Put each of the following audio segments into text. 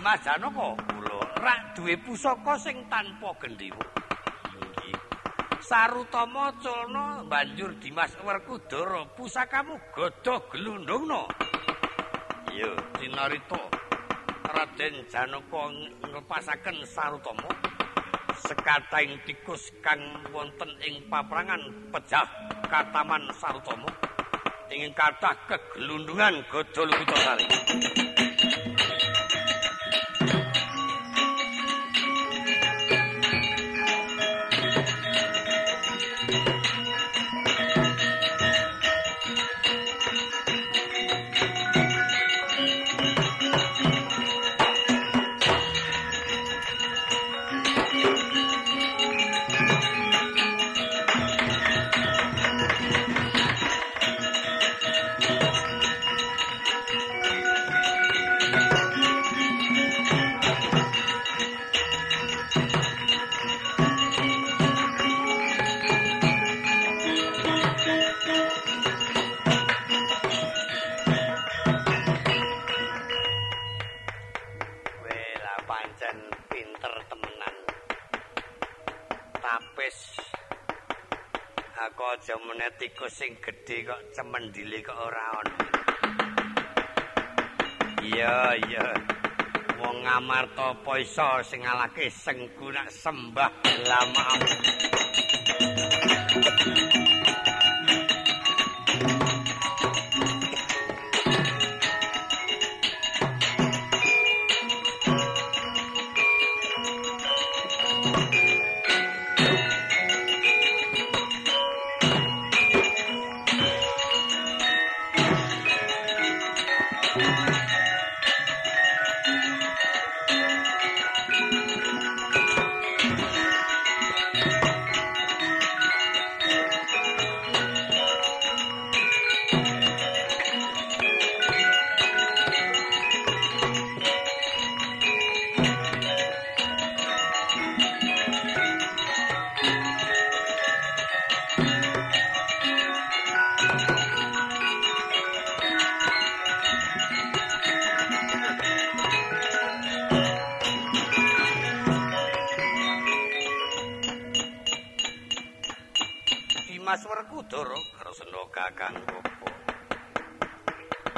Dimas Janaka kula rak duwe pusaka sing tanpa gendhewa. Nggih. Sarutama culna banjur Dimas Werkudara pusakamu godho glundungna. Iya, Dinarita Raden Janaka nglepasaken Sarutama sekataing tikus kang wonten ing paprangan pejah kataman Sarutama ingin kathah keglundungan godho Luwitasari. Wela gedhe kok cemendile kok ora ono. Iya, iya. Wong Amarta apa iso sing ngalake senggunak sembah lama.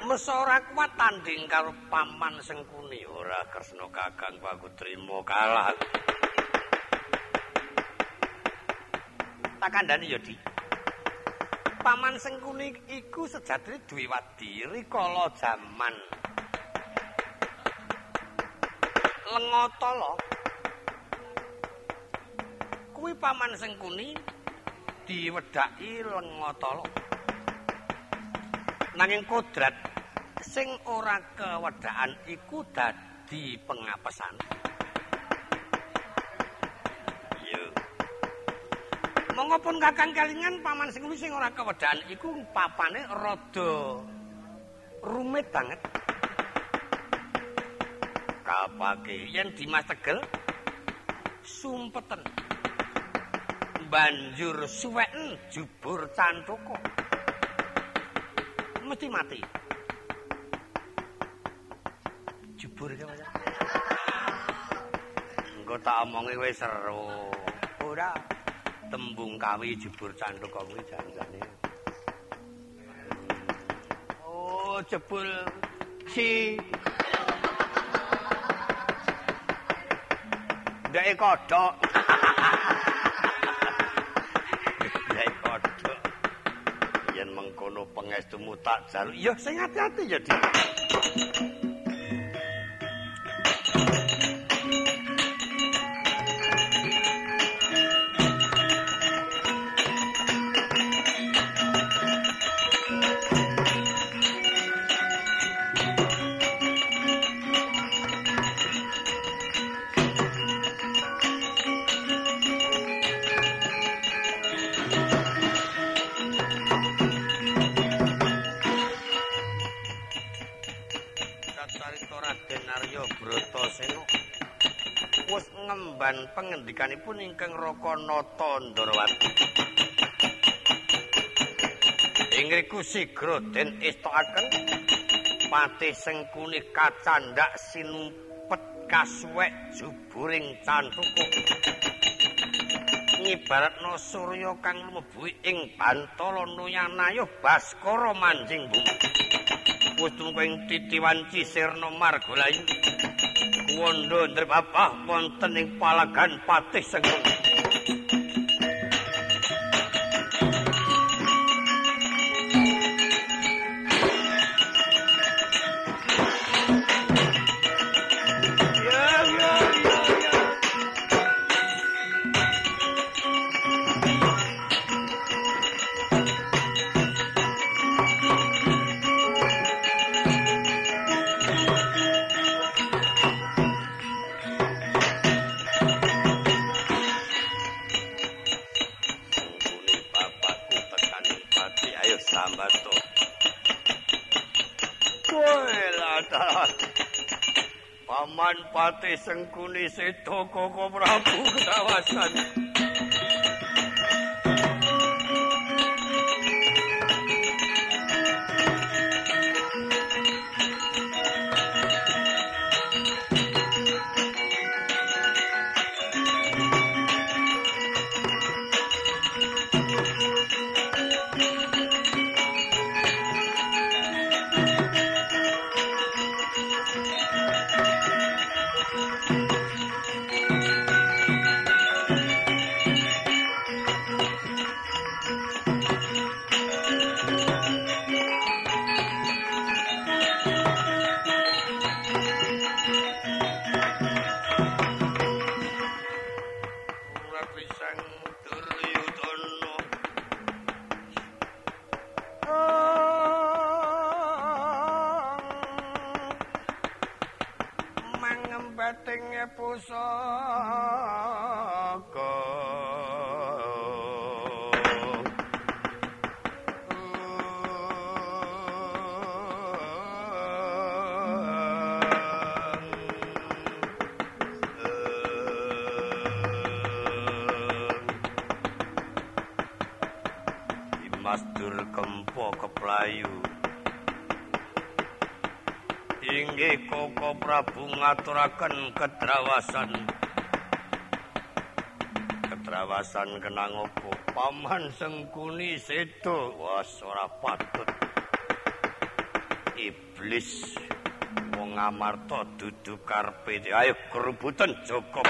Mesa ora kuat tanding karo paman Sengkuni ora Kresna Kakang aku trima kalah. Tak kandhani ya, Di. Paman Sengkuni iku sejatine duwe wadi rikala jaman Lengotala. Kuwi paman Sengkuni diwedhaki Lengotala. Nanging kodrat sing ora kewedhakan iku dadi pengapesan. Mongopun Kakang Kalingan paman sing sing ora kewedhakan iku papane rada rumit banget. Kapake yen Dimas Tegel sumpeten. Banjur suweken jubur cantoko. Mesti mati. Jubur iki Mas. Engko tak omongi wis seru. Ora tembung kawi jubur cantoko kuwi janjane. Oh, jebul si Ndeke kodhok. Ndeke kodhok. Yen mengkono pengestumu tak jaluk, ya sing ati-ati ya, Dik. Ngemban pangendikanipun ingkang Rakanata Ndarawati. Ing riku sigra den estokaken Patih Sengkuni kacandak sinumpet kasuwek juburing cantuku ngibaratno surya kang mlebu ing bantala nuyanayuh baskara manjing bumi. Wis ing titiwan cisirna margolayu wondo ndrebapah wonten ing palagan patih sengkung sengkuni sedo koko prabu kedawasan Prabu ngaturaken kedrawasan. Kedrawasan kenang opo paman sengkuni sedo. Was ora patut. Iblis wong amarta dudu karpe. Ayo kerubutan Joko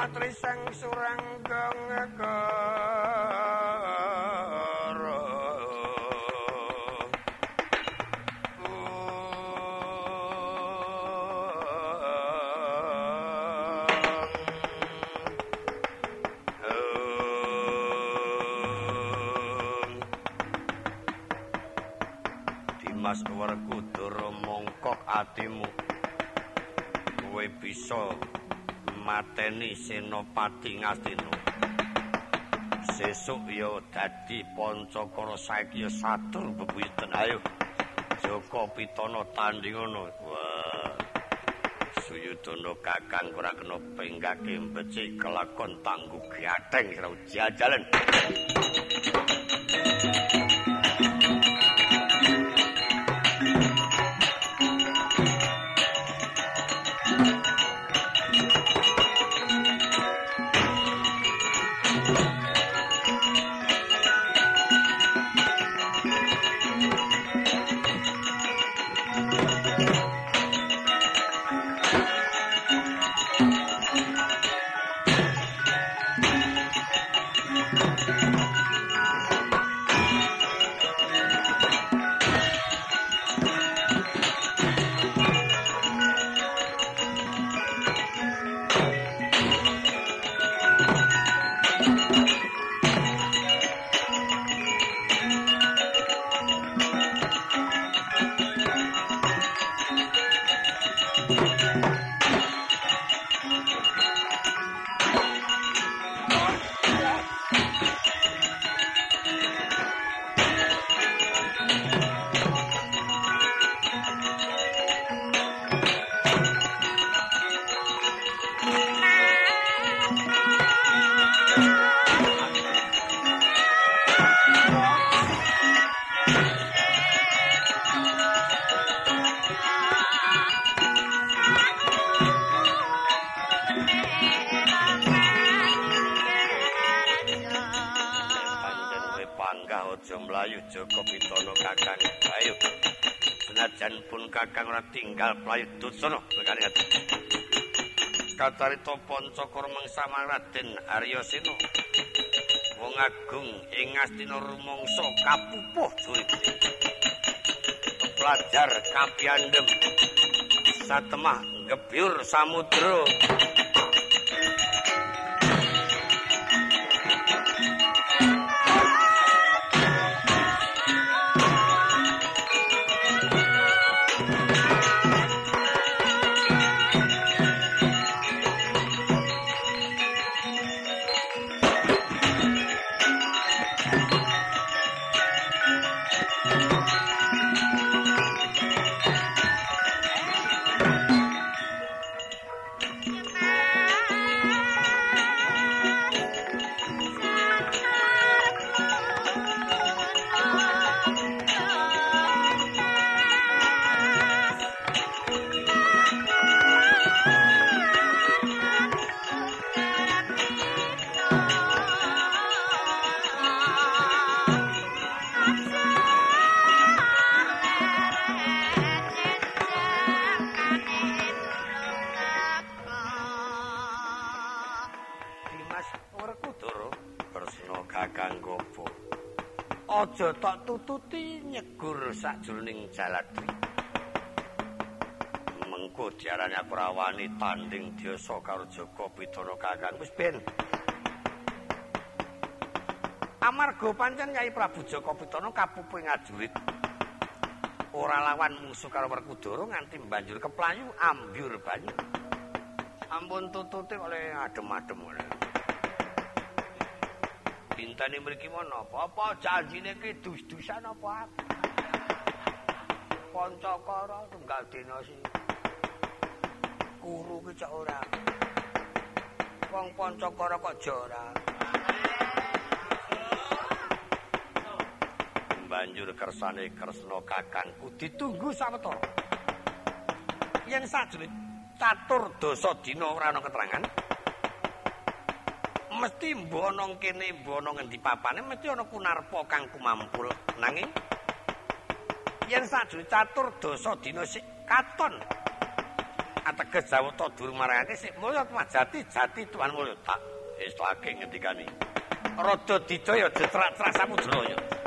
matri sang surang gangagara. Oh oh dimas wargo dara mongkok atimu. Kowe bisa Senopati Ngastina. Sesuk ya dadi Pancakara saiki ya satur bebuyutan ayo. Joko Pitana tandingana. Wah. Suyudana Kakang ora kena penggake becik kelakon tangguh gateng karo jajalan. Kacarita Pancakara mangsa Raden Arya Sena. Wong agung ing Astina rumangsa kapupuh jurit. Pelajar kapiandem satemah gebyur samudra. Aja tak tututi nyegur sakjroning jaladri. Mengko diarani aku rawani tanding desa karo Joko Pitana Kakang wis ben. Amarga pancen Nyai Prabu Joko Pitana kapupuh ngajurit. Ora lawan musuh karo Werkudara nganti banjur keplayu ambyur banyu. Ampun tututi oleh adem-adem ngene. Bintane mriki mono apa? Janjine ki dus-dusan apa pancakara tunggal dina si. Kuru ki cak ora. Wong pancakara kok jora banjur kersane kresna kakangku ditunggu sawetara. Yen sajroning catur dosa dina ora ana keterangan mesti mbonong kene mbonong ngendi papane mesti ana kunarpa kang kumampul. Nanging yen sajroning catur dosa dina sik katon. Ateges jawata durung marane sik mulya majati jati tuan mulya. Tak islake ngendikani rada didaya jetrak-trak samudra wis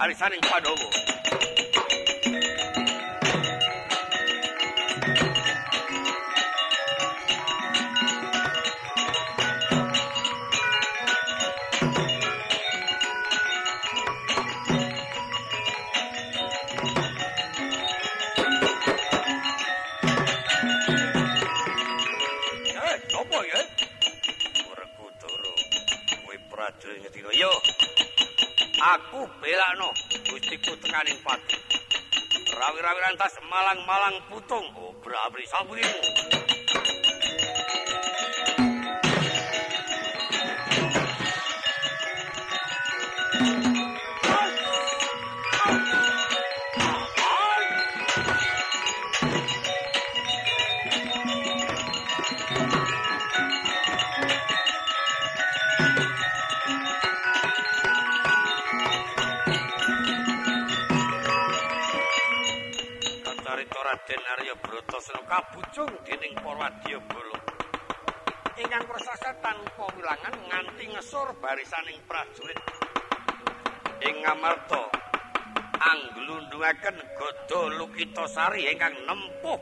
Arisan yang kuat dulu. Rawi-rawi rantas malang-malang putung. Oh berabri saburimu Kabucung dening para wadyabala. Ingkang prasasa tanpa wilangan nganti ngesor barisaning prajurit. Ing ngamarta anglundungaken godo lukita sari ingkang nempuh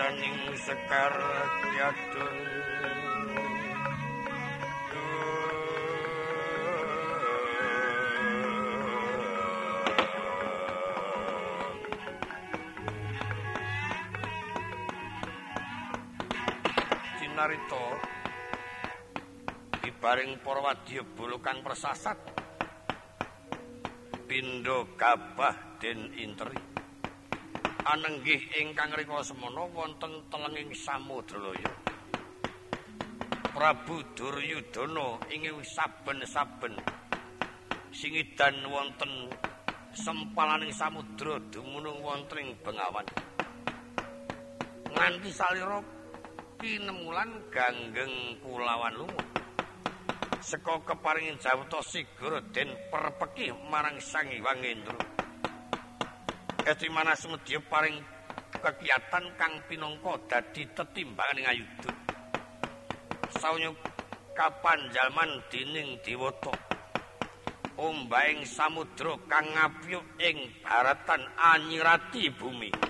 Kandaning sekar yadun Cinarito ibaring wadya bulukan persasat. Pindo gabah den interi anenggih ingkang rika semana wonten telenging samudra Prabu Duryudana ing saben-saben singidan wonten sempalaning samudra dumunung wonten ing Bengawan. Nganti salira pinemulan ganggeng kulawan lumut seka keparingin jawata sigara den perpeki marang Sang Hyang Indra Etrimana semedya paring kegiatan kang pinangka dadi tetimbangan ing ayuda. Saunya kapan jaman dining dewata. Ombaing samudra kang ngapyuk ing baratan anyirati bumi.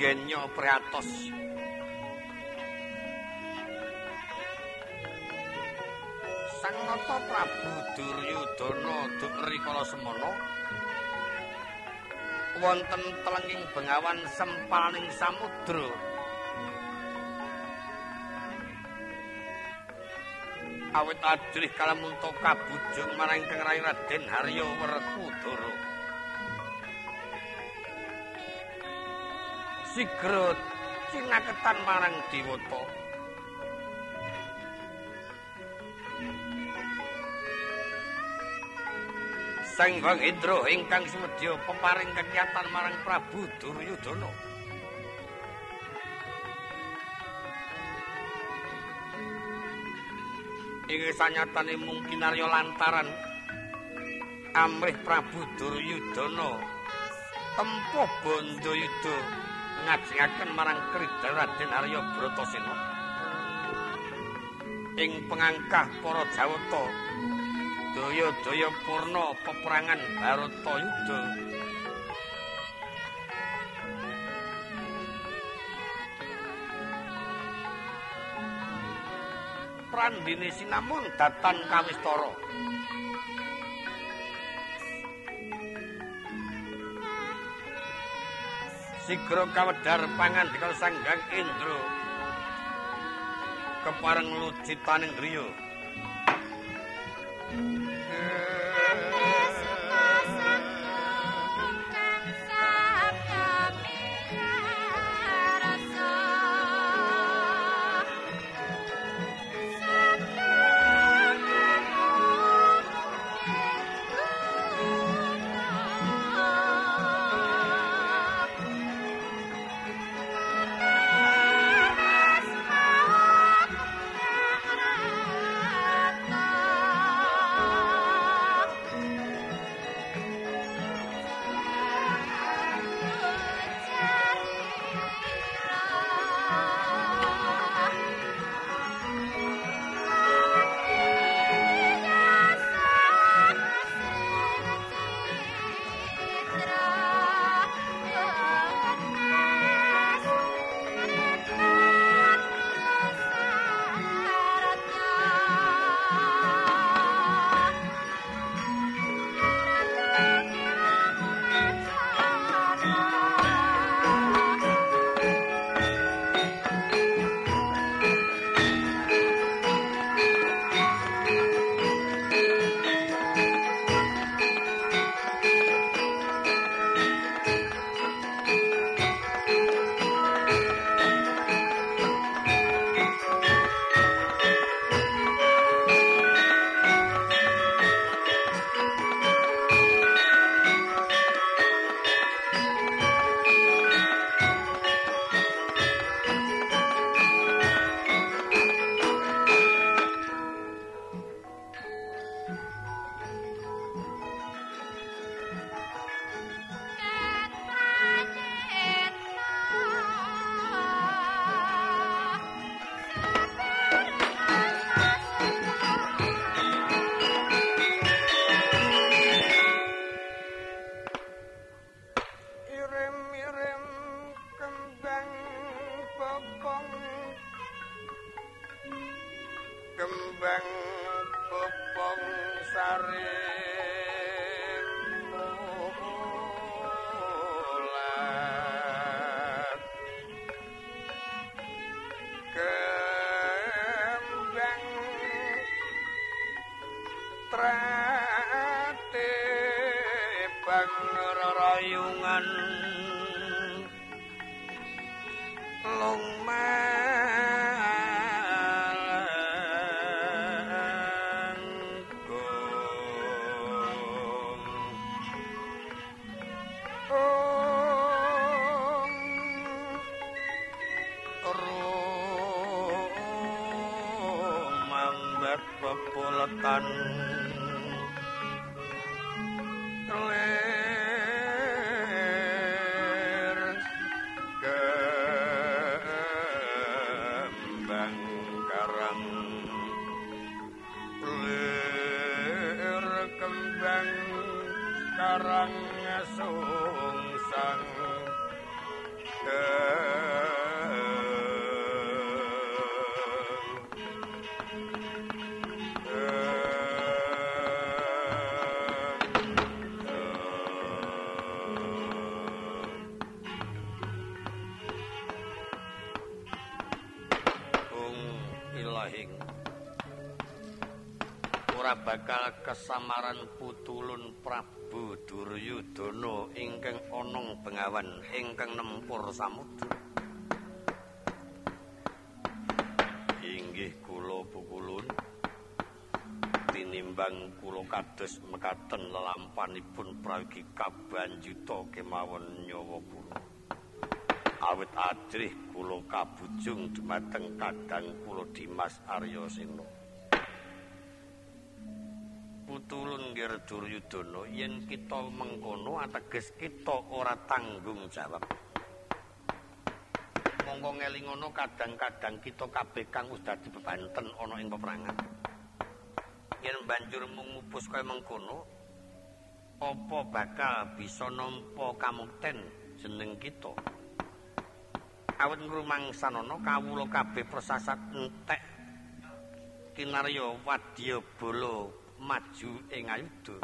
nggenyo priatos Sang Nata Prabu Duryudana dukri kala semana wonten telenging bengawan sempaling samudra. Awit adrih kalamunta kabujung marang Kang Raden Haryo Werkudara sigra cinaketan marang dewata Sang Hyang Indra ingkang sumedya peparing kekiyatan marang Prabu Duryudana. Iki sanyatane mungkin arya lantaran amrih Prabu Duryudana tempuh Bandayuda ngajengaken marang Kridal Raden Arya Bratasena. Ing pengangkah para Jawata daya-daya purna peperangan Baratayuda. Prandine sinamun datan kawistara. Sigra kawedhar pangandika Sanggang Indra. Kepareng lucitaning griya. kembang pepong sari. Bakal kesamaran putulun Prabu Duryudana ingkang onong bengawan ingkang nempur samudra. Inggih kula pukulun. Tinimbang kula kados mekaten lelampanipun prayogi kabanjuta kemawon nyawa kula. Awit adrih kula kabujung dumateng kadang kula Dimas Arya Sena putulun ngger Duryudana yen kita mengkono ateges kita ora tanggung jawab. Monggo ngelingono kadang-kadang kita kabeh kang wis dadi bebanten ana ing peperangan. Yen banjur mungupus kaya mengkono, apa bakal bisa nampa kamukten jeneng kita? Awit ngrumangsanono kawula kabeh persasat entek kinarya wadya bala maju ing ayuda